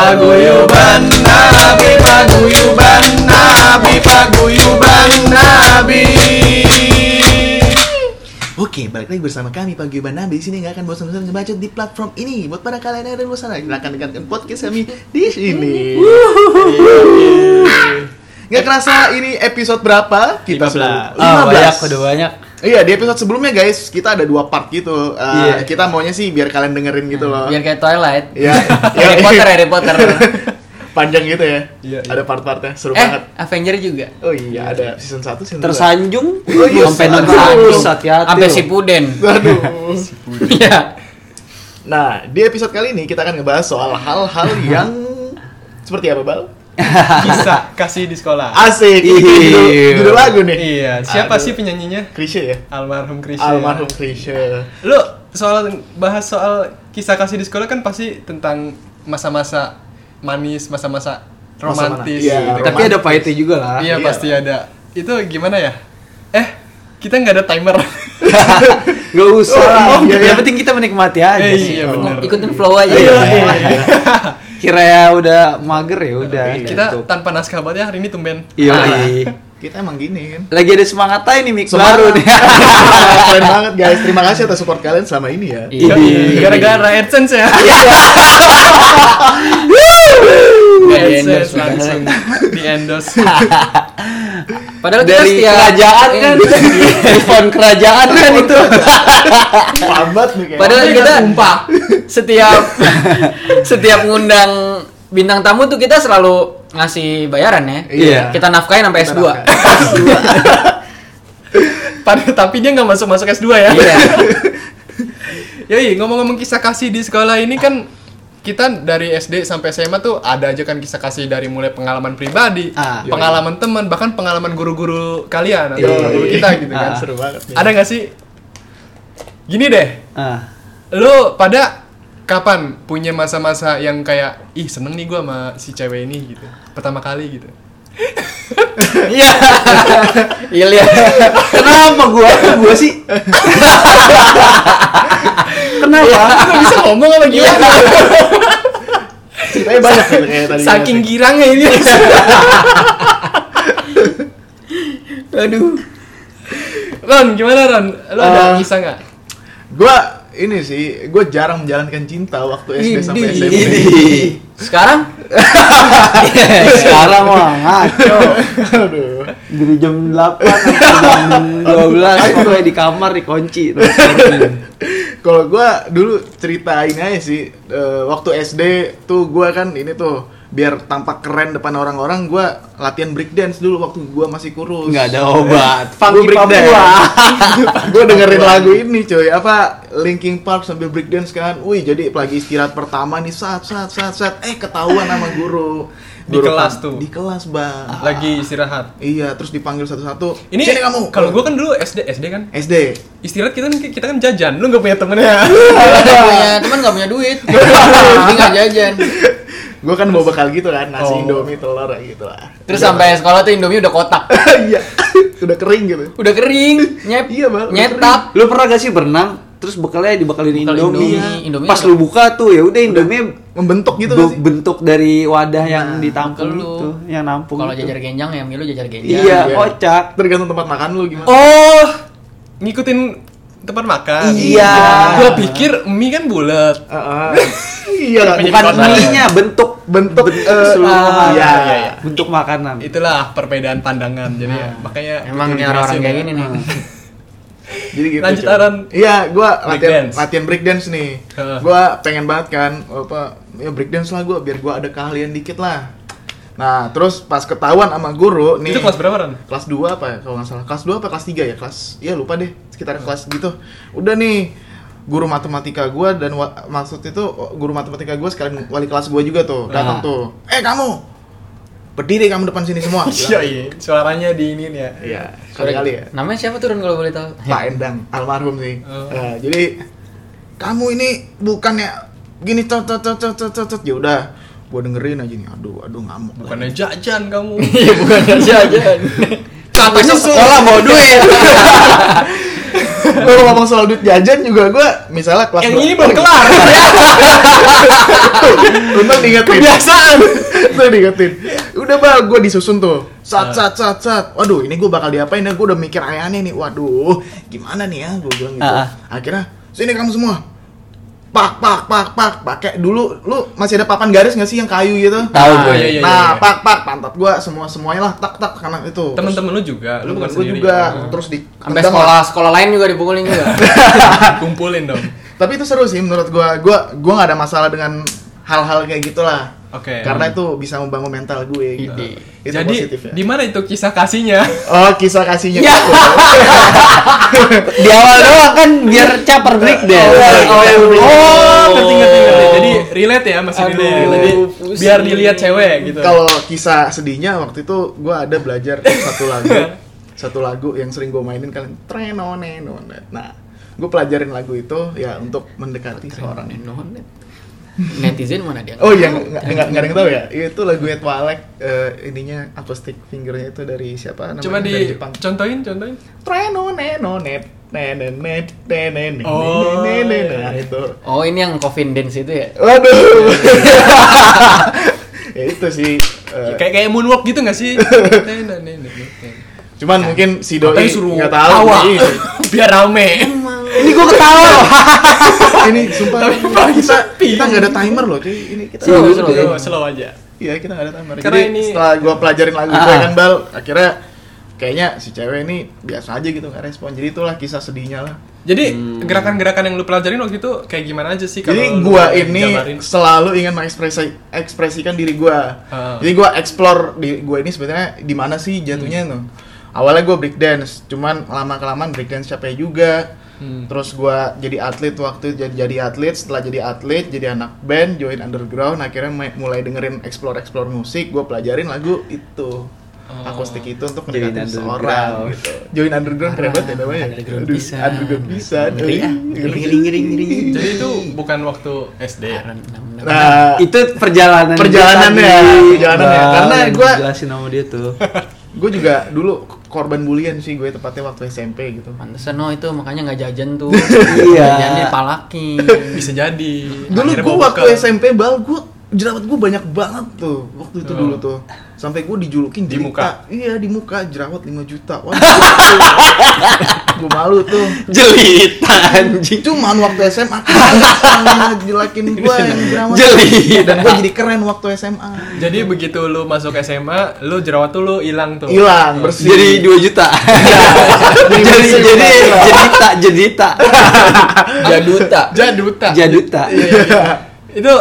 paguyuban Nabi paguyuban Nabi paguyuban Nabi Oke, balik lagi bersama kami Paguyuban Nabi di sini nggak akan bosan-bosan ngebacot di platform ini. Buat para kalian yang ada di luar sana, silakan dengarkan podcast kami di sini. Nggak kerasa ini episode berapa? Kita 15. sudah Ah, banyak, udah banyak. Iya, di episode sebelumnya guys, kita ada dua part gitu. Uh, Iya. Kita maunya sih biar kalian dengerin gitu loh. Biar kayak Twilight. Iya. Harry Potter, Harry Potter. Panjang gitu ya. Iya, iya. Ada part-partnya, seru eh, banget. Avenger juga. Oh iya, ada season 1, season 2. tersanjung Oh iya, sampai hati-hati Sampai si Puden. Aduh. Iya. Nah, di episode kali ini kita akan ngebahas soal hal-hal yang seperti apa, Bal? Kisah kasih di sekolah Asik. Ini kayak judul, Iya. judul lagu nih. Iya siapa Aduh. sih penyanyinya? Krisye ya? Almarhum Krisya Almarhum Krisye. Lu soal bahas soal kisah kasih di sekolah kan pasti tentang masa-masa manis, masa-masa Masa romantis Iya, gitu. tapi ada pahitnya juga lah Iya Iya. pasti ada. Itu gimana ya? Eh, kita nggak ada timer. Gak usah Oh, lah. iya, yang iya. penting kita menikmati aja Eh, sih. iya benar. Ikutin flow aja. Iya, ya. iya. kira ya udah mager ya udah kita gitu. tanpa naskah banget ya hari ini tumben. iya Ah. iya. Kita emang gini kan. lagi ada semangat aja nih Semangat. baru nih Keren banget guys. Terima kasih atas support kalian selama ini ya. Iya. Iya. Gara-gara AdSense ya. Di endorse, langsung di endorse. Padahal kita dari setiap kerajaan kan telepon kerajaan kan itu Lambat nih kayak. Padahal kita tumpah. setiap setiap ngundang bintang tamu tuh kita selalu ngasih bayaran ya. Iya. Kita nafkahin sampai S2. Padahal tapi dia nggak masuk masuk S2 ya. Iya. Yoi, ngomong-ngomong kisah kasih di sekolah ini kan kita dari SD sampai SMA tuh ada aja kan kisah kasih dari mulai pengalaman pribadi, Ah. pengalaman teman, bahkan pengalaman guru-guru kalian atau Iya, guru iya. kita gitu kan. Ah. Seru banget nih. Ada nggak sih? Gini deh, ah lu pada kapan punya masa-masa yang kayak ih seneng nih gua sama si cewek ini gitu pertama kali gitu Iya. Iya lihat. kenapa gua? Gua sih? Kenapa? Nggak bisa ngomong apa gimana Ceritanya banyak gitu kayak tadi. saking girangnya ini. Aduh. Ron gimana Ron? Lu ada Eh, kisah nggak? Gua ini sih, gue jarang menjalankan cinta waktu SD sampai. SMP. Sekarang sekarang mah ngaco Aduh. dari jam 8 sampai jam 12 pokoknya di kamar dikunci Kalau gua dulu cerita ini aja sih, eh, waktu SD tuh gua kan ini tuh biar tampak keren depan orang-orang gua latihan breakdance dulu waktu gua masih kurus. nggak ada obat. Gua funky breakdance. Papua gue dengerin lagu ini cuy. Apa Linkin Park sambil breakdance kan? Wih jadi lagi istirahat pertama nih saat saat saat saat. Eh ketahuan sama guru. Di Guru kelas kan- tuh? di kelas bang. Lagi istirahat. Iya terus dipanggil satu-satu. Ini sini kamu. kalau gua kan dulu SD SD kan? SD istirahat kita kan kita kan jajan. Lu nggak punya temennya. Nggak punya teman nggak punya duit. Jadi nggak jajan. Gue kan bawa bekal gitu kan nasi Oh. indomie telur gitu lah Terus sampai sekolah tuh Indomie udah kotak. iya udah kering gitu Udah kering, nyep, Iya, Bang, udah nyetak. lu pernah gak sih berenang terus bekalnya dibekalin Bekal Indomie, Indomie, Indomie pas lu buka tuh ya udah Indomie membentuk gitu be- sih bentuk dari wadah yang ditampung bekal lu. itu yang nampung Kalau jajar genjang ya milu jajar genjang. iya, Iya. kocak tergantung tempat makan lu gimana oh ngikutin tempat makan Iya. gua pikir mie kan bulat Heeh. iya lah bukan mie-nya bentuk bentuk eh, keseluruhan iya, iya, iya. bentuk makanan itulah perbedaan pandangan jadi ya, makanya Emang nih orang-orang kayak ya. gini nih. Jadi gitu. Lanjut. Aran. Iya, gua latihan Breakdance. latihan breakdance nih. Heeh. Gua pengen banget kan apa ya breakdance lah gua biar gua ada keahlian dikit lah. Nah, terus pas ketahuan sama guru nih. itu kelas berapa Ran? Kelas 2 apa ya kalau nggak salah. Kelas 2 apa kelas 3 ya? Kelas Iya, lupa deh. Sekitar kelas gitu. Udah nih guru matematika gua dan wa- maksud itu guru matematika gua sekalian wali kelas gua juga tuh datang Ah. tuh. Eh, kamu berdiri kamu depan sini semua. Iya iya suaranya di ini ya Iya, kali kali ya. Namanya siapa tuh Ron kalau boleh tahu? Pak Endang almarhum sih. Oh. Nah, jadi kamu ini bukannya gini tot tot tot tot tot, tot, ya udah gua dengerin aja nih aduh aduh ngamuk bukannya jajan kamu Iya bukan jajan. Besok sekolah mau duit. Kalau ngomong soal duit jajan juga gue misalnya kelas Yang ini belum kelar. Untung diingetin. Kebiasaan. Untung diingetin. Udah bal, gue disusun tuh. Sat, sat, sat, sat. Waduh, ini gue bakal diapain ya? Gue udah mikir aneh-aneh nih. Waduh, gimana nih ya? Gue bilang gitu. Ah, ah. Akhirnya, sini kamu semua. Pak, pak, pak, pak. Pakai dulu, lu masih ada papan garis nggak sih yang kayu gitu? Tahu Ah, gue. iya, iya. nah, pak, pak, pantat gue semua semuanya lah, tak, tak, karena itu. Temen-temen lu juga, lu bukan gue sendiri. juga. Oh. Terus di Sampai sekolah sekolah lain juga dipukulin juga. Kumpulin dong. Tapi itu seru sih menurut gua. Gua gua nggak ada masalah dengan hal-hal kayak gitulah. Oke. Karena itu bisa membangun mental gue gitu. Ide. Itu Jadi ya. di mana itu kisah kasihnya? Oh, kisah kasihnya. Ya. itu. Di awal doang kan biar caper break deh. Oh, iya, iya. Oh, ngerti ngerti ngerti. Jadi relate ya masih Aduh, relate. Jadi pusing. biar dilihat cewek gitu. Kalau kisah sedihnya waktu itu gua ada belajar satu lagu. satu lagu yang sering gue mainin kan trenonenonet. Nah, gue pelajarin lagu itu ya untuk mendekati seorang. Netizen mana dia? Oh iya, nggak nggak nggak ada yang tahu ya. Itu lagu Twilight eh, ininya acoustic fingernya itu dari siapa namanya? Coba dari di Jepang. contohin, contohin. Trenonenonet, nenenet, nenenet, Oh, nenenet. iya. Nah, itu. Oh ini yang coffin dance itu ya? Waduh. ya itu sih. eh, Kayak kayak moonwalk gitu gak sih? cuman mungkin si doi nggak tahu biar rame. Ini gue ketawa loh. ini sumpah Tapi kita kita nggak ada timer loh cuy ini kita Slow, slow. Slow, slow aja. Iya kita nggak ada timer. Karena Jadi ini- setelah gua pelajarin lagu Ah. gue kan bal, akhirnya kayaknya si cewek ini biasa aja gitu nggak respon. Jadi itulah kisah sedihnya lah. Jadi gerakan-gerakan yang lu pelajarin waktu itu kayak gimana aja sih kalau Jadi gua ini jabarin? selalu ingin mengekspresi ekspresikan diri gua. Ah. Jadi gua explore di gua ini sebenarnya di mana sih jatuhnya Hmm. tuh. Awalnya gua break dance, cuman lama kelamaan break dance capek juga. Hmm. Terus gua jadi atlet waktu jadi jadi atlet, setelah jadi atlet jadi anak band, join underground, akhirnya mulai dengerin explore explore musik, gua pelajarin lagu itu. Oh. Akustik itu untuk underground. seseorang gitu. Join underground keren banget ya namanya. Underground Aduh, pisan. Underground bisa. Ngeri ah. Ngeri ngeri ngeri ngeri. Jadi itu bukan waktu SD. Nah, itu perjalanan Perjalanannya, tadi. perjalanannya. Bang, Karena gua- jelasin sama dia tuh gue juga dulu korban bulian sih gue tepatnya waktu SMP gitu Pantesan no itu makanya nggak jajan tuh. Iya. Jajannya palakin. Bisa jadi. dulu gue waktu. SMP bal gue jerawat gue banyak banget tuh waktu itu Oh. dulu tuh sampai gue dijulukin Di jelita. muka? iya di muka jerawat 5 juta wah gue malu tuh jelita anjing cuman waktu SMA kan jelakin gue yang jerawat Jelit. dan gue jadi keren waktu SMA Jadi begitu lu masuk SMA, lu jerawat tuh lu hilang tuh. hilang bersih jadi 2 juta jadi bersih, jadi Pak. jedita jedita Jaduta. Jaduta. jaduta Iya, iya, iya. Itu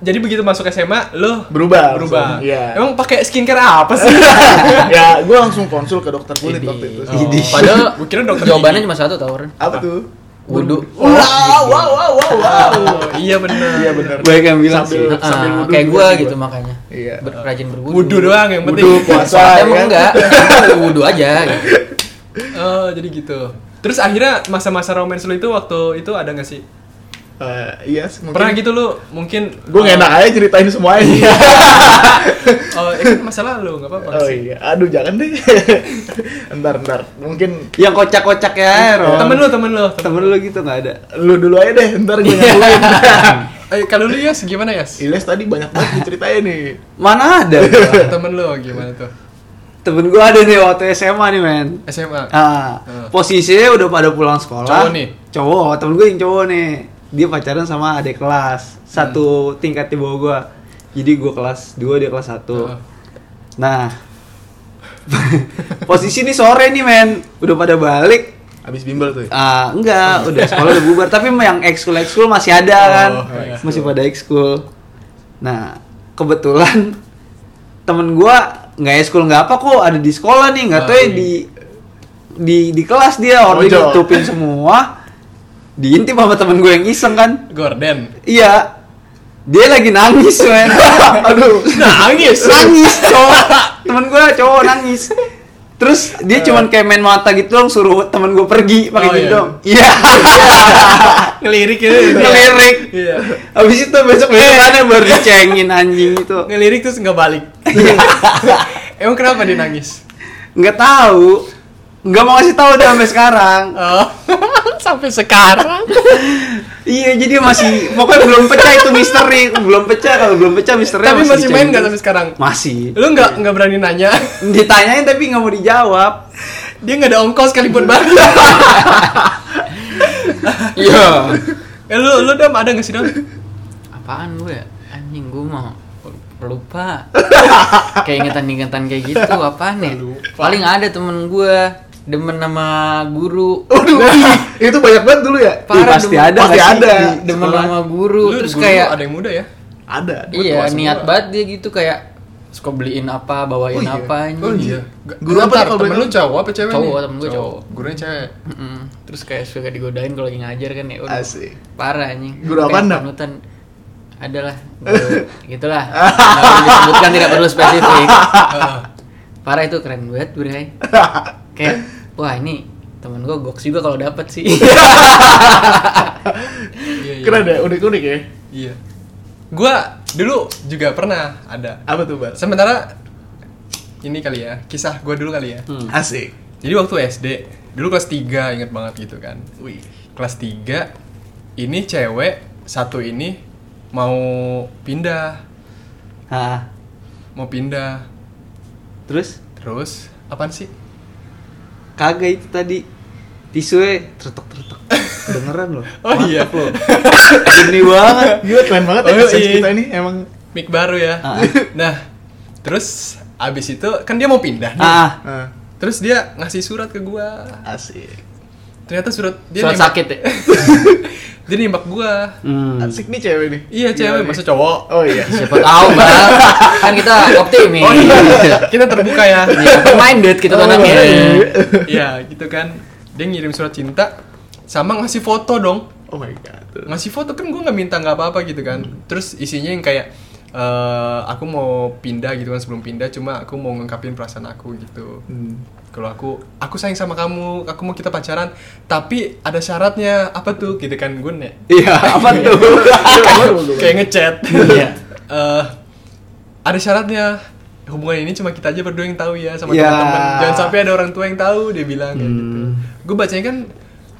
jadi begitu masuk SMA, lu berubah berubah. langsung. iya Emang pakai skincare apa sih? ya gue langsung konsul ke dokter kulit Idi. waktu itu Oh. Padahal Gua kira dokter jawabannya gigi. cuma satu tau Ren. apa tuh Wudu. wow wow wow wow wow iya benar. iya benar banyak yang bilang sih Sambil- Ah, sambil wudu kayak sih gitu gua. makanya. Iya. Ber- rajin berwudu. Wudu doang yang penting. Wudu, puasa. Ya emang kan? enggak. Wudu aja gitu. Oh, jadi gitu. Terus akhirnya masa-masa romance lu itu waktu itu ada gak sih? Eh, iya mungkin Pernah gitu lu mungkin gue gak enak aja ceritain semuanya Oh, itu kan masa lalu, enggak apa-apa oh sih. iya aduh jangan deh ntar ntar mungkin yang kocak-kocak ya Ron Temen lu, temen lu. temen lu gitu nggak ada lu dulu aja deh ntar gue nyambungin Eh, kalau lu Yas gimana Yas? Iles tadi banyak banget diceritain nih mana ada temen lu gimana tuh? temen gua ada nih waktu SMA nih men SMA. Ah, Hmm. posisinya udah pada pulang sekolah. Cowok nih? Cowok, temen gue yang cowok nih. Dia pacaran sama adik kelas, satu tingkat di bawah gua. Jadi gua kelas 2, dia kelas 1. Heeh. Nah, posisi nih sore nih men, udah pada balik. abis bimbel tuh ya? Ah, enggak, udah sekolah udah bubar, tapi yang ekskul ekskul masih ada kan. Oh, iya. Masih pada ekskul. Nah, kebetulan temen gua nggak ekskul nggak apa kok ada di sekolah nih, nggak tahu ya Ah, di di di kelas dia orang ditutupin semua. Diintip sama temen gue yang iseng kan. Gordon. Iya. Dia lagi nangis, men. aduh Nangis. nangis, cowok. Temen gue cowok nangis. Terus dia cuman kayak main mata gitu dong suruh temen gue pergi pakai Oh, gitu iya. dong. Iya. Ngelirik ya. Ngelirik. Iya. Habis itu besok besokannya baru dicengin anjing itu. Ngelirik terus nggak balik. Emang kenapa dia nangis? Nggak tahu. Nggak mau ngasih tahu dia sampai sekarang. Oh, sampai sekarang. Iya, jadi masih pokoknya belum pecah itu misteri, belum pecah kalau belum pecah misteri. Tapi masih main nggak sampai sekarang? Masih. Lu nggak nggak berani nanya? Ditanyain tapi nggak mau dijawab. Dia nggak ada ongkos kali buat balik. Iya. eh, lu lu dam ada nggak sih dam? Apaan gue ya? Anjing gue mau lupa. Keingetan-ingetan kayak gitu apaan ya? Paling ada temen gue demen nama guru. Waduh, itu banyak banget dulu ya. Parah, pasti demen- ada pasti ada. Demen sekolah? nama guru Lu terus guru kayak ada yang muda ya? Ada. iya semua. niat banget dia gitu kayak suka beliin apa bawain Oh iya? apa anjing. Oh iya. Guru apa kalau temen lu cowok apa cewek Cowok, nih? temen gua cowok. Gurunya cewek. Mm-mm. Terus kayak suka digodain kalau lagi ngajar kan ya udah. Asik. Parah anjing. Guru Dam? Panutan adalah guru gitulah. Nggak perlu disebutkan tidak perlu spesifik. Heeh. Parah itu keren banget, Bray. Kayak wah ini temen gue goks juga kalau dapet sih. Iya, iya. Keren ya, unik-unik ya. Iya. Gua dulu juga pernah ada. Apa tuh, Bar? Sementara ini kali ya, kisah gua dulu kali ya. Hmm. Asik. Jadi waktu SD, dulu kelas 3 inget banget gitu kan. Wih. Kelas 3 ini cewek satu ini mau pindah, Ah, mau pindah. terus Terus apaan sih? Kagak itu tadi tisunya tretok tretok kedengeran loh Oh iya. Mantap loh gini banget Gila keren banget ya Oh, sense iya. kita ini emang Mic baru ya. Ah. Nah, terus abis itu kan dia mau pindah nih. ah ah, Terus dia ngasih surat ke gua. asik. Ternyata surat dia Surat nembak- sakit ya. dia nembak gua. hmm. Asik nih cewek nih. Iya cewek, Gimana masa cowok? Oh iya. Siapa tahu, Bang. Kan kita optimis. Oh iya, kita terbuka ya. Iya, open minded gitu Oh, anaknya. iya. Iya, gitu kan. Dia ngirim surat cinta sama ngasih foto dong. Oh my god. Ngasih foto kan gue nggak minta nggak apa-apa gitu kan. Terus isinya yang kayak eh aku mau pindah gitu kan sebelum pindah cuma aku mau ngungkapin perasaan aku gitu. Hmm. Kalau aku aku sayang sama kamu, aku mau kita pacaran, tapi ada syaratnya apa tuh gitu kan gue nek iya apa tuh kayak ngechat. Iya. Eh, ada syaratnya hubungan ini cuma kita aja berdua yang tahu ya sama Ya. teman-teman. Jangan sampai ada orang tua yang tahu dia bilang kayak gitu. Hmm. Gue bacanya kan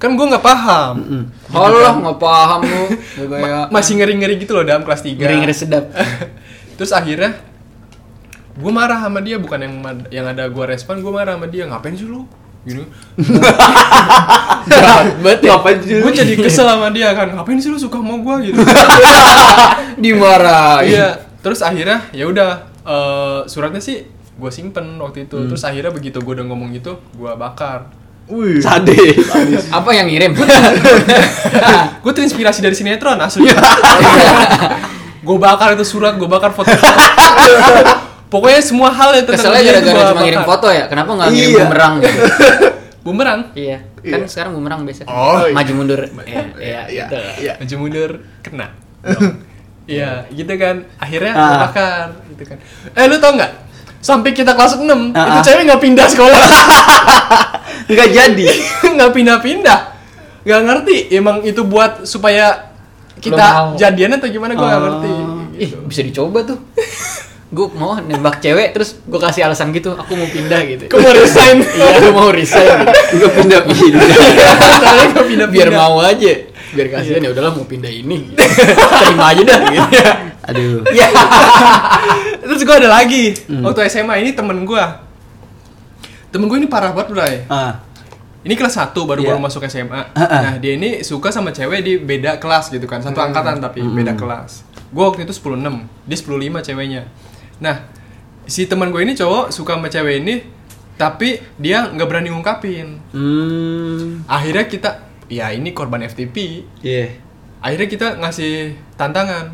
kan gue nggak paham. Allah nggak paham lu. Ma- masih ngeri-ngeri gitu loh dalam kelas 3 ngeri-ngeri sedap. Terus akhirnya gue marah sama dia bukan yang yang ada gue respon gue marah sama dia. Ngapain sih lu? Gitu ya apa sih gue jadi kesel sama dia kan. Ngapain sih lu suka sama gue gitu. Dimarahin. iya. Terus akhirnya ya udah eh, suratnya sih gue simpen waktu itu. Terus akhirnya begitu gue udah ngomong gitu gue bakar Wih. sade Apa yang ngirim? gue terinspirasi dari sinetron asli gue bakar itu surat gue bakar foto pokoknya semua hal yang tentang Keselnya gara-gara cuma ngirim bakar. foto ya. Kenapa nggak ngirim Iya. bumerang gitu? bumerang Iya. Kan Iya. sekarang bumerang biasa. Oh, iya. Maju mundur. Iya, iya, Iya. gitu. Iya. maju mundur kena. Iya, gitu kan. Akhirnya Ah. bakar gitu kan. Eh, lu tau nggak? Sampai kita kelas 6, itu Ah, cewek nggak pindah sekolah. nggak jadi nggak pindah-pindah. Nggak ngerti, emang itu buat supaya kita jadian atau gimana gua nggak Oh. ngerti. Ih, Gitu. bisa dicoba tuh. gue mau nembak cewek terus gue kasih alasan gitu aku mau pindah gitu Gua mau resign. iya gue mau resign gitu. gue pindah pindah Soalnya nggak pindah-pindah. biar mau aja biar kasihan ya udahlah mau pindah ini gitu. terima aja dah gitu aduh Iya. Terus gua ada lagi. Hmm. Waktu SMA ini temen gua. Temen gue ini parah banget, Bray. ah Ini kelas 1 baru Iya. baru masuk SMA. Ah, ah. Nah, dia ini suka sama cewek di beda kelas gitu kan. Satu angkatan tapi beda kelas. Gua waktu itu 10 6, dia 10 5 ceweknya. Nah, si teman gue ini cowok suka sama cewek ini tapi dia nggak berani ngungkapin. hmm Akhirnya kita ya ini korban FTP. iya Akhirnya kita ngasih tantangan.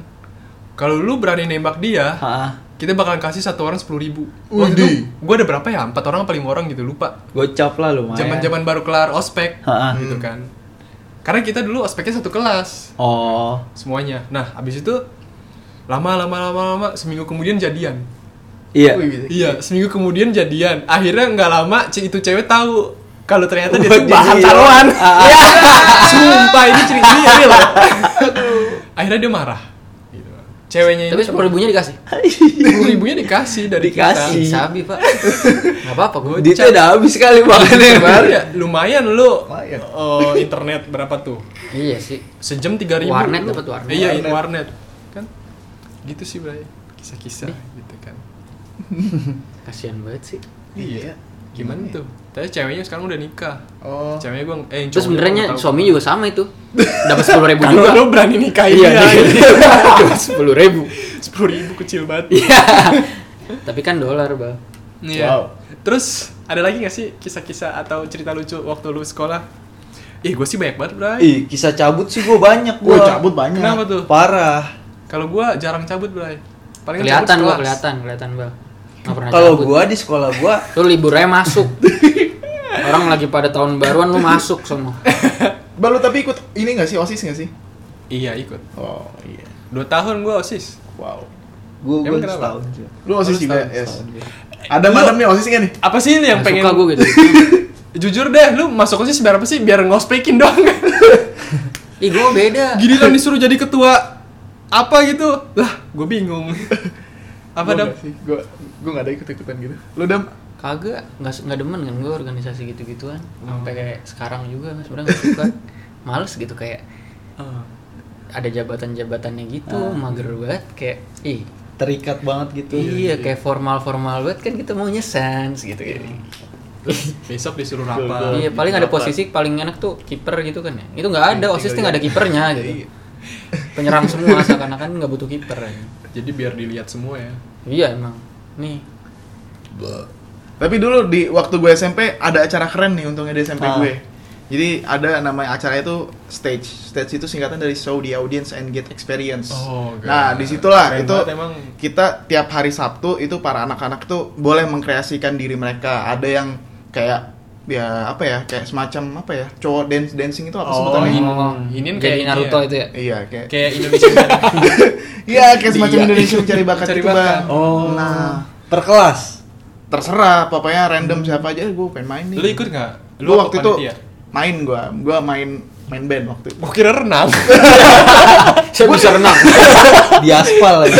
Kalau lu berani nembak dia, ah kita bakalan kasih satu orang sepuluh ribu. Waktu itu gue ada berapa ya? Empat orang apa lima orang gitu lupa. gocap lah lumayan Zaman zaman baru kelar ospek Ha-ha. gitu kan. Karena kita dulu ospeknya satu kelas oh semuanya. Nah habis itu lama lama lama lama seminggu kemudian jadian. iya Wih, Iya seminggu kemudian jadian. Akhirnya nggak lama itu cewek tahu kalau ternyata dia tuh bahan taruhan. Iya. Sumpah ini cerita ini real. Akhirnya dia marah. Ceweknya Tapi sepuluh ribunya dikasih. sepuluh ribunya dikasih dari Dikasih. Ih, sabi pak. Gak apa-apa gue. Duitnya udah habis kali kita. makanya. Ya, lumayan lu Lumayan. oh, internet berapa tuh Iya sih. sejam tiga ribu Warnet lu. dapet warnet. iya Warnet. warnet kan gitu sih bray kisah-kisah gitu kan Kasian banget sih. Iya. gimana tuh tapi ceweknya sekarang udah nikah Oh. ceweknya gue eh yang Terus sebenarnya suami juga sama itu. Dapat sepuluh ribu juga. lu berani nikahin Iya, dia dapat sepuluh ribu. sepuluh ribu kecil banget Iya. Tapi kan dolar bang. Iya. Wow. Terus ada lagi gak sih kisah-kisah atau cerita lucu waktu lu sekolah? Ih, gue sih banyak banget, Bray. Ih, kisah cabut sih gue banyak Gue gua. cabut banyak. Kenapa tuh? Parah. Kalau gue jarang cabut, Bray. Paling Kelihatan sekelas. kelihatan, kelihatan bang. Kalau gua di sekolah gua Lu liburnya masuk. Orang lagi pada tahun baruan lu masuk semua. Balu tapi ikut ini gak sih OSIS gak sih? Iya, ikut. Oh iya. Dua tahun gue OSIS. Wow. gua Emang gua kenapa? setahun. Lu OSIS juga, yes. Gua. Ada madam nih OSIS gak nih? Apa sih yang Nggak pengen... suka gue gitu. Jujur deh, lu masuk OSIS biar apa sih? Biar ngospekin doang. Ih gue beda. Gini kan disuruh jadi ketua apa gitu. Lah, gue bingung. apa, Gua Dam? Gue gue gak ada ikut-ikutan gitu. Lu Dam? Kagak, nggak nggak demen kan gue organisasi gitu-gituan. Sampai Oh. kayak sekarang juga sebenarnya nggak suka. Males gitu kayak Oh. ada jabatan-jabatannya gitu, Ah. mager banget kayak ih Terikat banget gitu. iya kayak formal-formal banget kan kita maunya sans gitu Iya. kan. Terus besok disuruh Betul, rapat. Iya, paling ada posisi paling enak tuh kiper gitu kan ya. Itu nggak ada, Iya, OSIS tuh nggak ada kipernya Iya. gitu. Penyerang semua seakan-akan nggak butuh kiper. ya. Jadi biar dilihat semua ya. Iya emang. Nih, Tapi dulu di waktu gue SMP ada acara keren nih untungnya di SMP Ah. gue. Jadi ada namanya acaranya itu stage. Stage itu singkatan dari show the audience and get experience. Oh, God. nah di situlah Keren itu emang. kita tiap hari Sabtu itu para anak-anak tuh boleh mengkreasikan diri mereka. Ada yang kayak ya apa ya kayak semacam apa ya cowok dance dancing itu apa Oh, sebutannya? ini- oh, kayak Naruto ya. itu ya. Iya kayak Kayak Indonesia. iya kayak semacam Iya. Indonesia mencari bakat itu bakat. bang. Oh. Nah per kelas. Terserah pokoknya random siapa aja gue pengen main nih. lu ikut nggak? Lu apa waktu itu panitia? main gua, gua main main band waktu itu. Gua kira renang. Saya bisa renang. Di aspal lagi.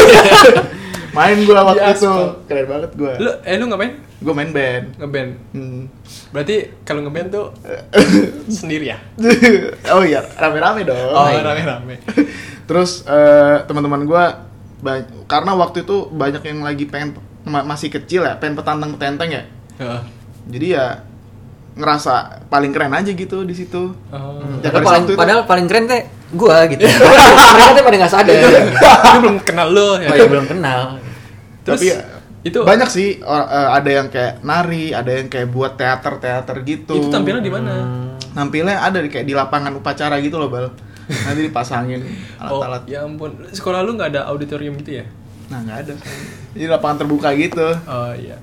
Main gua waktu Di itu. aspal. Keren banget gua. lu eh lu ngapain? Gua main band. Ngeband. Hmm. Berarti kalau ngeband tuh sendiri ya? oh iya, rame-rame dong. Oh, rame-rame. Terus eh, teman-teman gua ba- karena waktu itu banyak yang lagi pengen ma- masih kecil ya, pengen petantang petenteng ya. Heeh. Jadi ya ngerasa paling keren aja gitu di situ. Oh. Ya, Padahal pada paling, padahal paling keren teh gua gitu. Mereka tuh pada nggak sadar. Itu belum kenal lu ya. Oh, ya belum kenal. Terus Tapi ya, itu banyak sih or- eh, ada yang kayak nari, ada yang kayak buat teater-teater gitu. itu tampilnya di mana? nampilnya ada di kayak di lapangan upacara gitu loh bal nanti dipasangin Oh, alat-alat ya ampun. Sekolah lu nggak ada auditorium gitu ya? Nah nggak ada jadi lapangan terbuka gitu Oh iya.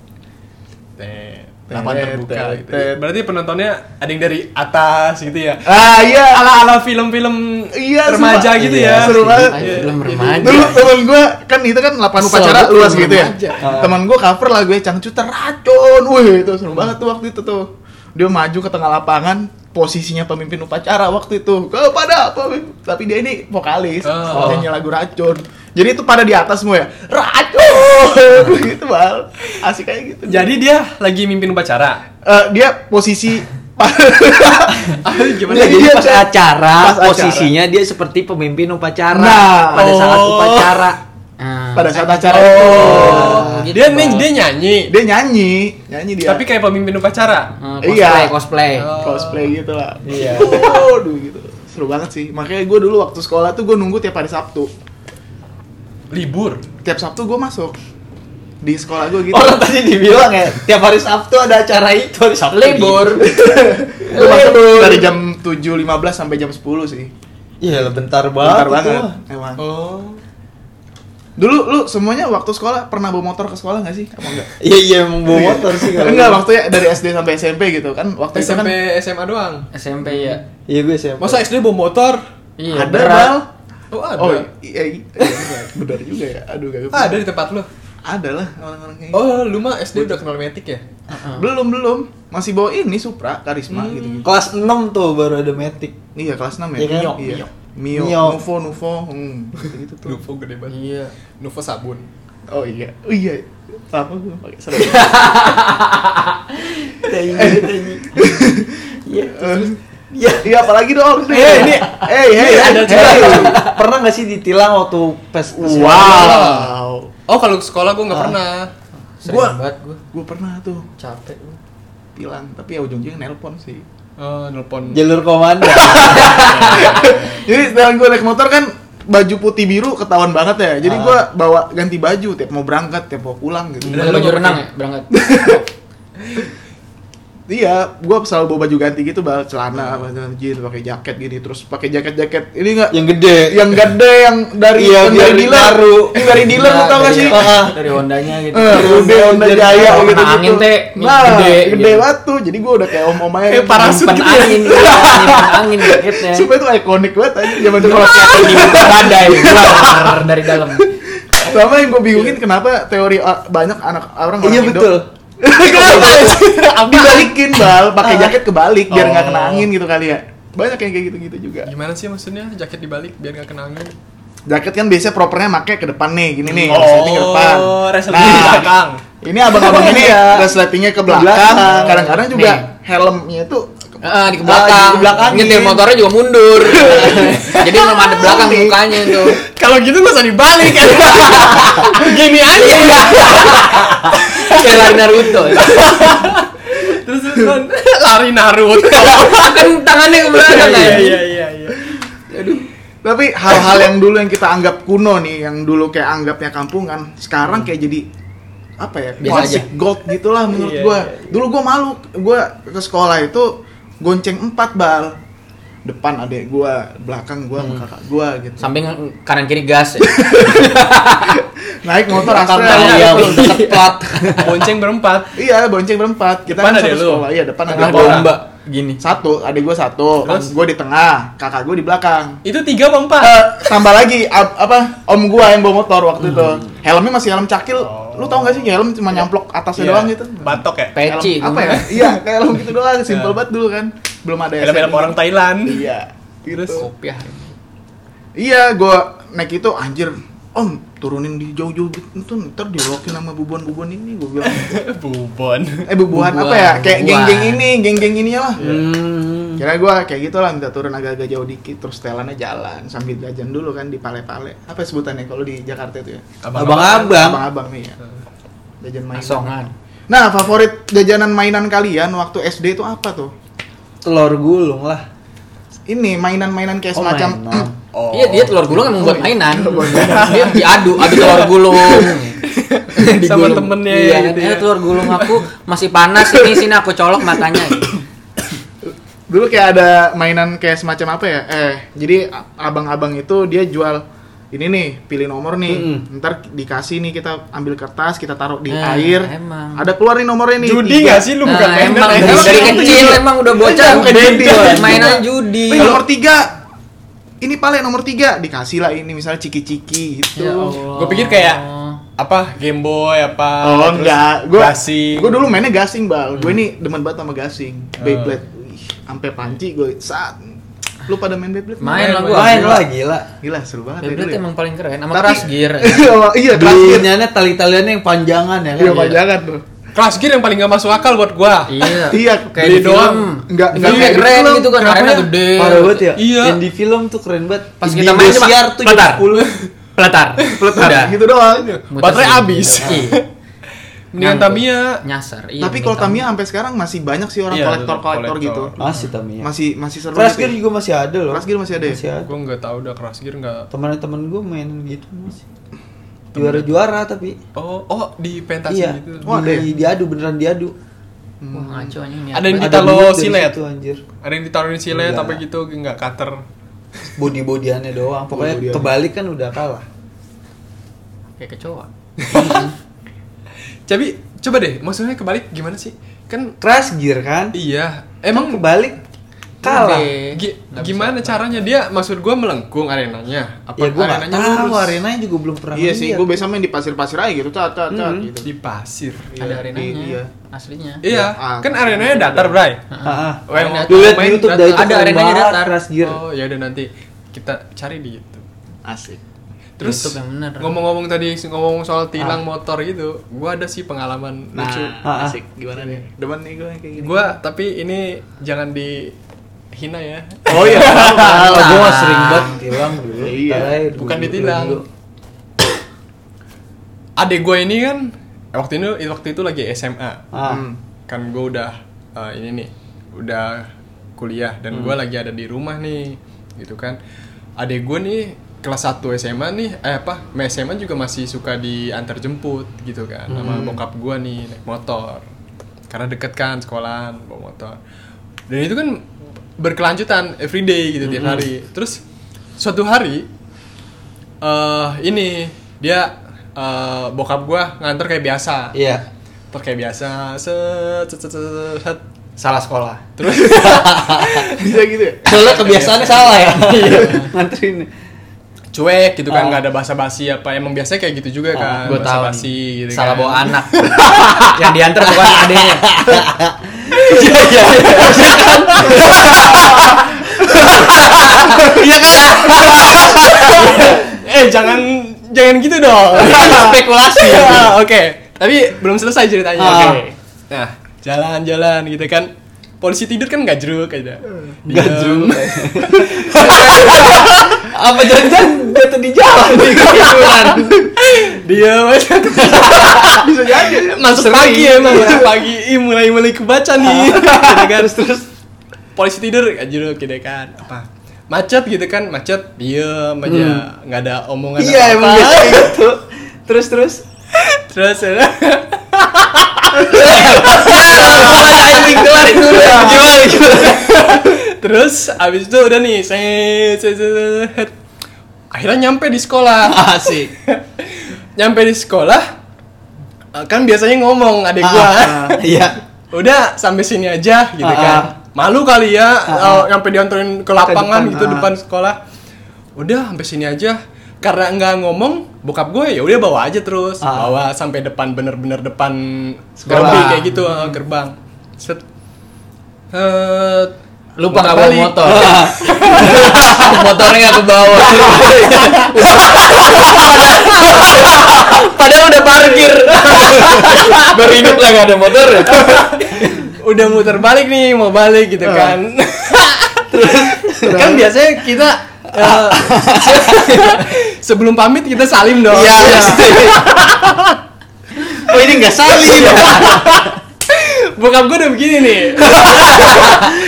Teh, lapangan terbuka gitu. Berarti penontonnya ada yang dari atas gitu ya? ah iya Ala-ala film-film Iya, remaja sumpah. gitu Iya, ya. seru banget. Ayo, film Iya. remaja. dulu temen gue kan itu kan lapangan upacara luas gitu ya remaja. teman gue cover lagu cangcuter racun wih itu seru banget tuh waktu itu tuh dia maju ke tengah lapangan posisinya pemimpin upacara waktu itu kepada apa tapi dia ini vokalis Oh. nyanyi lagu racun jadi itu pada di atas semua ya racun gitu bal asik kayak gitu Jadi dia lagi mimpin upacara. Eh, dia posisi gimana? Jadi Jadi dia pas acara, pas acara. posisinya dia seperti pemimpin upacara Nah. pada saat Oh. upacara. Nah, pada saat acara Oh, gitu, dia nih dia nyanyi. dia nyanyi nyanyi dia Tapi kayak pemimpin upacara. eh, cosplay, Iya. cosplay. Oh. cosplay gitu lah Iya. Waduh gitu seru banget sih makanya gue dulu waktu sekolah tuh gue nunggu tiap hari Sabtu Libur. tiap Sabtu gue masuk di sekolah gue gitu Orang tadi dibilang ya, tiap hari Sabtu ada acara itu, hari Sabtu. Libur. Gue masuk dari jam 7.15 sampai jam 10 sih Iya, bentar banget. bentar itu. banget emang Oh. dulu lu semuanya waktu sekolah pernah bawa motor ke sekolah gak sih apa enggak Iya, iya emang bawa motor sih kalau. enggak waktu ya dari SD sampai SMP gitu kan waktu itu SMP kan SMA doang. SMP ya. Iya, gue SMP. Masa SD bawa motor? Iya, ada bal Oh, ada. oh iya, iya, iya benar juga ya aduh gak Ah, ada di tempat lu. ada lah orang-orang kayak gitu. Oh, lu mah SD udah kenal metik ya? Heeh. belum belum masih bawa ini Supra Karisma Hmm. gitu gitu Kelas 6 tuh baru ada Matic. iya kelas 6 ya Iya kan? iya Mio, Mio. Nuvo, Nuvo, hmm, gitu tuh. Nuvo gede banget. Iya. Nuvo sabun. Oh iya, oh iya. Apa gue pakai sabun? Iya. Iya, iya apalagi dong? Eh, ini- hey, hey, ada hey, hey. Pernah nggak sih ditilang waktu pes pes- Wow. Oh, kalau ke sekolah gue nggak Ah. pernah. Sering Gua- banget gua. Gue pernah tuh Capek gua. bilang, tapi ya ujung-ujungnya nelpon sih. Oh, nelpon. jalur komando. Jadi setelah gue naik motor kan baju putih biru ketahuan banget ya. Jadi Ah. gue bawa ganti baju tiap mau berangkat, tiap mau pulang gitu. Dan Baju renang ya berangkat. Iya, gue selalu bawa baju ganti gitu, bal celana, celana jeans, pakai jaket gini, terus pakai jaket-jaket ini enggak yang gede. yang gede yang dari Iya, yang dari dealer, nyaru. yang dari dealer lu Nah, tau gak dari- sih? Ah. Dari Hondanya gitu. Eh, Rude Honda Jaya kalau gitu, kena angin, Teh, Nah, gede, gede, gitu. banget tuh. Jadi gue udah kayak om-om aja. Kayak parasut gitu ya. angin, iya, angin jaketnya. Supaya itu ikonik banget aja zaman dulu. Kalau di badai dari dalam. Sama yang gue bingungin kenapa teori uh, banyak anak orang orang Iya Indo betul. dibalikin bal, pakai jaket kebalik biar nggak Oh. kena angin gitu kali ya. Banyak yang kayak gitu-gitu juga. Gimana sih maksudnya jaket dibalik biar nggak kena angin? Jaket kan biasanya propernya make ke depan nih, gini nih, Oh, resleting ke depan. resleting di belakang. Ini abang-abang ini ya, resletingnya ke belakang. Kadang-kadang juga Nih. helmnya itu Ah, di Ah, belakang. di belakangin. Nyetir motornya juga mundur. Jadi belum ada belakang mukanya tuh. Kalau gitu nggak usah dibalik. Gini aja. Kayak lari Naruto. Terus lari Naruto. kan tangannya ke belakang Iya kan. iya iya iya. Tapi hal-hal yang dulu yang kita anggap kuno nih, yang dulu kayak anggapnya kampungan, sekarang kayak jadi apa ya? Biasa Klasik aja. gold gitulah menurut Iya, gua. iya, iya. Dulu gua malu, gua ke sekolah itu gonceng empat bal. Depan adek gua, belakang gua sama kakak gua gitu. Samping kanan kiri gas ya. Naik motor iya, deket plat. Bonceng berempat. Iya, bonceng berempat. Kita Depan kan adek satu lu? sekolah. Iya, depan adek gua. domba gini. Satu, adik gua satu, Terus? gua di tengah, kakak gua di belakang. Itu tiga apa empat? Eh, tambah lagi ab- apa om gua yang bawa motor waktu itu helmnya masih helm cakil lu tau gak sih helm cuma nyamplok atasnya Iya. doang gitu Batok ya. Peci Helm apa ya iya kayak helm gitu doang simple Iya. banget dulu kan belum ada Film-film SNI. orang Thailand. iya Terus? gitu. Kopiah. iya gua naik itu anjir om turunin di jauh-jauh itu ntar dilokin sama bubon-bubon ini gua bilang Bubon. eh bubuhan Bubuhan, apa ya kayak geng-geng ini geng-geng ini lah Hmm. Kira gua kayak gitu lah minta turun agak-agak jauh dikit terus setelannya jalan sambil jajan dulu kan di pale-pale. Apa sebutannya kalau di Jakarta itu ya? Abang-abang. Abang-abang nih ya. Jajan mainan. Asongan. Nah, favorit jajanan mainan kalian waktu SD itu apa tuh? Telur gulung lah. Ini mainan-mainan kayak Oh, semacam mainan. Oh. Iya dia telur gulung emang buat Oh, iya. mainan. Dia diadu, adu telur gulung. Sama Digulung. temennya iya, gitu eh, ya. telur gulung aku masih panas ini sini aku colok matanya. Dulu kayak ada mainan kayak semacam apa ya? Eh, jadi abang-abang itu dia jual ini nih, pilih nomor nih. Mm-mm. Ntar dikasih nih kita ambil kertas, kita taruh di Nah, air. emang. Ada keluar nih nomornya nih. Judi tiga. nggak sih lu bukan Nah, mainan emang dari, Emang dari judi. kecil emang udah bocah Bukan judi. mainan judi. Nomor tiga ini paling nomor tiga dikasih lah ini misalnya ciki-ciki gitu. Ya. Gue pikir kayak apa Game Boy apa Oh terus enggak, gua gasing. gua dulu mainnya gasing bal. Gue ini demen banget sama gasing. Beyblade, Wih, sampai panci gue saat. Lu pada main Beyblade? Main lah Main, gua. Main gila. lah gila. Gila seru banget ya Beyblade ya. emang paling keren sama Tapi- crash gear. iya, kelas gear. Belinya tali-taliannya yang panjangan ya kan. Iya, panjangan tuh. Crash Gear yang paling gak masuk akal buat gua. Iya. Iya, kayak beli di doang. film. Enggak, enggak kayak keren gitu gitu kan, arena gede. Parah banget ya. Iya. Yang di film tuh keren banget. Pas kita main cuma tuh peletar. 70. Peletar. Peletar Udah. gitu doang. Muter Baterai habis. Iya. Mendingan. Tamiya. Nyasar. Iya. Tapi kalau Tamiya sampai sekarang masih banyak sih orang Iya, kolektor-kolektor kolektor. gitu. Masih Tamiya. Masih masih seru. Crash gitu Gear ya. juga masih ada loh. Crash Gear masih ada ya? Masih ada. Gua nggak tahu udah Crash Gear nggak. Teman-teman gue mainan gitu masih. Juara-juara tapi. Oh, oh di pentas iya. gitu. Oh, ada ya? di, diadu beneran diadu. Wah, ngaco anjing. Ada yang ditaruh silet. situ, anjir. Ada yang ditaruhin silet Enggak. apa gitu nggak cutter. Body-bodiannya doang. Pokoknya Body-bodiannya. kebalik kan udah kalah. kayak kecoa. Tapi coba deh, maksudnya kebalik gimana sih? Kan Crash Gear kan? iya, Emang emang kebalik kalah. Nggak gimana bisa. caranya dia maksud gua melengkung arenanya apa Ya gue gak arenanya tahu, lurus? arenanya juga belum pernah Iya sih, gue biasa main di pasir-pasir aja gitu, cat cat Hmm. gitu. di pasir Ada Iya, arenanya. iya. Aslinya. iya ah, kan arenanya datar bray Ah, ah. Oh, yang Ada- mau Lu lihat di main YouTube datar. dah itu Ada arenanya datar. Oh ya udah nanti kita cari di YouTube Asik. terus bener. ngomong-ngomong tadi ngomong soal tilang motor gitu gua ada sih pengalaman Nah, lucu Ah, ah. asik. Gimana nih? Demen nih gue kayak gini. gua tapi ini jangan dihina ya. Oh iya. Oh, gue mah sering banget tilang dulu. Iya. Bukan dulu, ditilang. adek gue ini kan eh, waktu itu waktu itu lagi SMA Ah. Hmm. kan gue udah eh, ini nih udah kuliah. Dan gue lagi ada di rumah nih gitu kan. Adek gue nih kelas 1 SMA nih eh apa ma- SMA juga masih suka diantar jemput gitu kan. Sama bokap gue nih naik motor. Karena deket kan sekolahan bawa motor. Dan itu kan berkelanjutan everyday gitu tiap hari terus suatu hari eh ini dia eh, bokap gue nganter kayak biasa Iya. Ntar kayak biasa set set set, set, set. Salah sekolah. terus Bisa gitu ya? Soalnya kebiasaannya salah ya. Nganterin. cuek gitu kan Ah. nggak ada basa-basi apa emang biasanya kayak gitu juga kan Gue tahu basa-basi nih. gitu Salah kan. bawa anak. yang diantar bukan adenya. Iya iya. Iya kan? eh jangan jangan gitu dong. Spekulasi. Ah, oke. Tapi belum selesai ceritanya. Ah. oke. Nah. Jalan-jalan gitu kan. Polisi tidur kan nggak jeruk aja. Nggak jeruk. Apa jangan-jangan dia tuh di jalan. Nih ketiduran. dia Bisa jadi. masuk pagi emang. Masuk pagi. Mulai mulai kebaca nih. Gitu kan. terus terus polisi tidur nggak jeruk gitu kan apa macet gitu kan macet diem aja nggak ada omongan Iya emang biasa gitu. Terus terus. terus kelarin dulu ya. Gimana gimana? terus abis itu udah nih set, set, set, set. akhirnya nyampe di sekolah Asik. nyampe di sekolah eh, kan biasanya ngomong adek gua Ah, Iya. udah sampai sini aja gitu Ah, kan malu kali ya eh, nyampe dianterin ke lapangan depan, gitu ah. depan sekolah udah sampai sini aja karena nggak ngomong bokap gue ya udah bawa aja terus Ah. bawa sampai depan bener-bener depan Sekolah. gerbang kayak gitu eh, gerbang set Eh, Lupa nggak bawa motor. Motornya nggak ke bawah. Padahal udah parkir. Lah gak ada motor ya. Udah muter balik nih mau balik gitu Ah. kan kan biasanya kita eh, sebelum pamit kita salim dong Iya. Oh ini nggak saling. bokap gue udah begini nih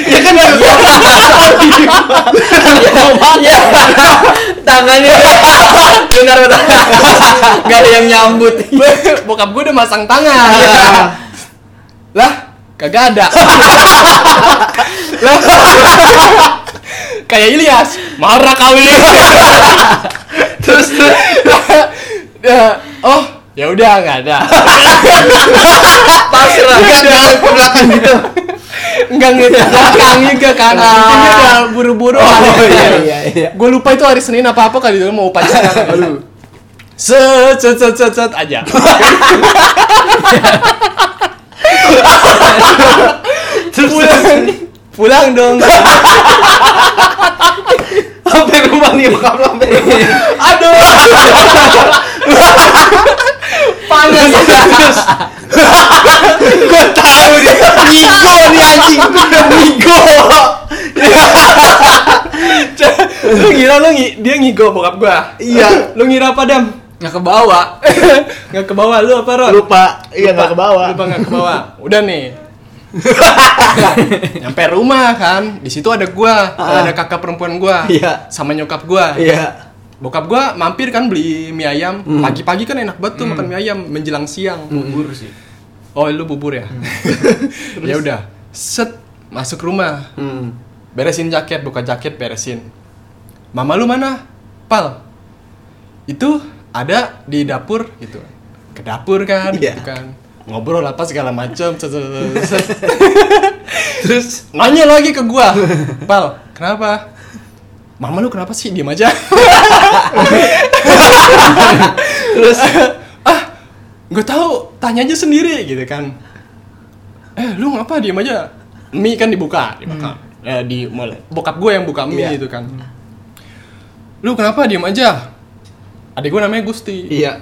ya kan ya. Iya. Tangannya benar benar. Gak ada yang nyambut. bokap gue udah masang tangan lah kagak ada. Kayak Ilyas. Marah kali. Terus terus. Ya, oh ya udah nggak ada. Pasrah. Nggak nggak. Ke belakang gitu. nggak ngeliat ke belakang juga kan mungkin dia udah buru-buru. Oh kali. iya iya iya. gue lupa itu hari Senin apa apa kali itu mau upacara aduh. Set set set set set aja Terus pulang. pulang dong. Sampai rumah nih bokap lo sampai rumah. aduh. Panas. Terus gue tahu dia. Ngigo nih anjing. Ngigo lu ngira lu ngi, dia ngigo bokap gua? Iya. lu ngira apa dam Nggak ke bawah. nggak ke bawah lu apa Ron? Lupa. Iya nggak ke bawah. lupa nggak ke bawah udah nih. Nyampe rumah kan? Di situ ada gua. Ah. ada kakak perempuan gua. Iya. sama nyokap gua. Iya. Bokap gua mampir kan beli mie ayam. Pagi-pagi kan enak banget tuh makan mie ayam menjelang siang. Bubur sih. oh lu bubur ya? Ya udah. Set masuk rumah. Hmm. beresin jaket buka jaket beresin. Mama lu mana? Pal. Itu ada di dapur gitu. Ke dapur kan Iya. gitu kan. Ngobrol apa segala macam terus nanya lagi ke gua pal kenapa? Mama lu kenapa sih? Diem aja. Terus ah gue tahu tanya aja sendiri gitu kan. Eh lu ngapa? Diem aja. Mie kan dibuka dibuka. Eh, di bokap gue yang buka mie Iya. gitu kan. Lu kenapa? Diem aja adik gue namanya Gusti Iya.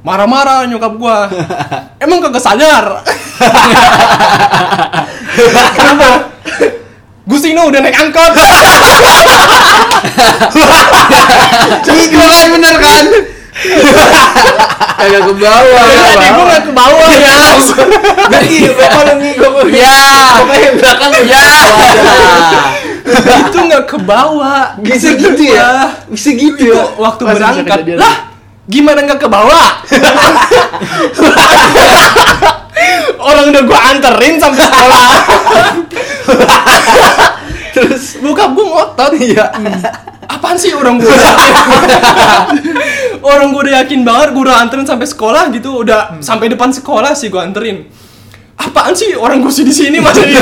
marah-marah nyokap gua emang kagak sadar kenapa Gustino udah naik angkot Ngigo kan bener kan? Kagak ke bawah. adik gua nggak ke bawah ya Jadi bapak lu ngigo. Ya. Pokoknya belakang Ya. Itu nggak ke bawah Bisa gitu ya? Bisa gitu itu ya? waktu berangkat. lah gimana nggak ke bawah orang udah gua anterin sampai sekolah. Terus bokap gua ngotot. Iya. apaan sih orang gua? Orang gua udah yakin banget gua udah anterin sampai sekolah gitu. Udah sampai depan sekolah sih gua anterin. Apaan sih orang gua sih di sini masih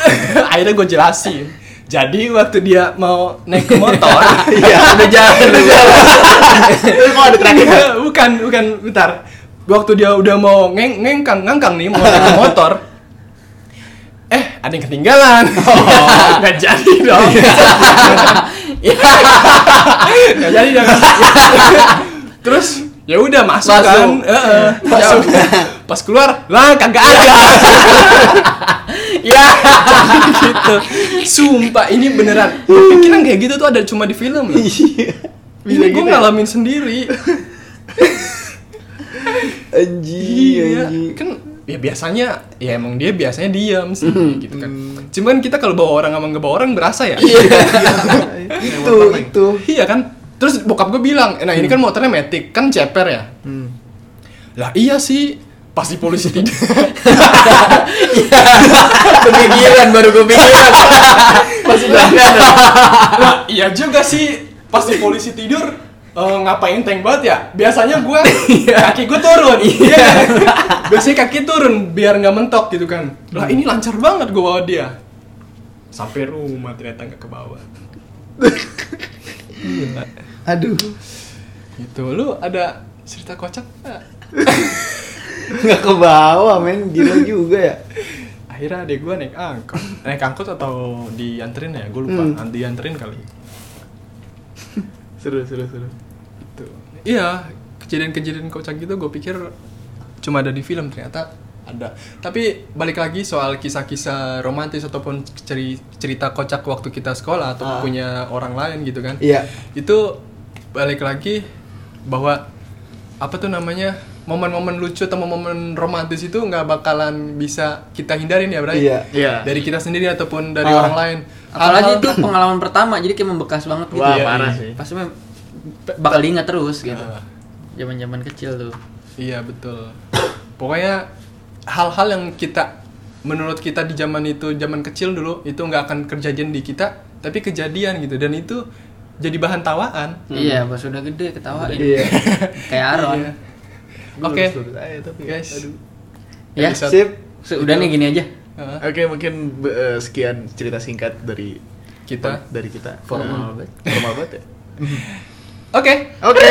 akhirnya gue jelasin. Jadi waktu dia mau naik ke motor Iya, udah jalan, udah jalan. Kok ada terakhir? bukan bukan bentar. Waktu dia udah mau ngeng ngengkang ngangkang nih mau naik ke motor. Eh ada yang ketinggalan. Nggak jadi dong. Nggak jadi dong. Terus ya udah masuk, Masuk. kan. Heeh, masuk. Pas keluar lah kagak ada Ya. gitu. Sumpah ini beneran. Pikiran kayak gitu tuh ada cuma di film loh. Iya. ini Bisa gue gitu ya? ngalamin sendiri. Anjing, iya. anjing. kan ya biasanya ya emang dia biasanya diam sih gitu kan. Cuman kita kalau bawa orang sama nggak bawa orang berasa ya. Itu, itu. iya kan? Terus bokap gue bilang nah ini kan motornya metik kan ceper ya? Hmm. lah iya sih pasti polisi tidak. Kepikiran baru kepikiran. Masih berangkat. lah iya juga sih. Pasti polisi tidur eh, ngapain tank banget ya? Biasanya gue kaki gue turun. Iya. Biasanya kaki turun biar nggak mentok gitu kan. Lah ini lancar banget gue bawa dia. Sampai rumah ternyata nggak ke bawah. Aduh. Itu lu ada cerita kocak nggak? Ke bawah, men. Gila juga ya. Akhirnya adek gue naik angkot Naik angkot atau dianterin ya? Gue lupa, Hmm. dianterin kali Seru, seru, seru. Itu. Iya, kejadian-kejadian kocak gitu gue pikir cuma ada di film ternyata ada. Tapi balik lagi soal kisah-kisah romantis ataupun ceri- cerita kocak waktu kita sekolah atau Ah. punya orang lain gitu kan. Iya. Itu balik lagi bahwa apa tuh namanya momen-momen lucu atau momen romantis itu nggak bakalan bisa kita hindarin ya, Bray. Iya. Iya. Dari kita sendiri ataupun dari Ah. orang lain. Apalagi Hal-hal- itu pengalaman pertama jadi kayak membekas banget gitu. Wah, Iya, parah iya. sih. Pasti bakal diingat terus gitu. Ah. Zaman-zaman kecil tuh. Iya betul. Pokoknya hal-hal yang kita menurut kita di zaman itu zaman kecil dulu itu nggak akan kejadian di kita tapi kejadian gitu dan itu jadi bahan tawaan. Iya, pas udah gede ketawain. Iya. Kayak Aaron. Iya. Oke. Aja tapi. Guys. Aduh. Ya, Episode- Sip. se- udah nih gini aja. Heeh. Oke, mungkin eh, sekian cerita singkat dari Kita. dari kita. Formal Eh, Formal banget ya. Oke. Oke.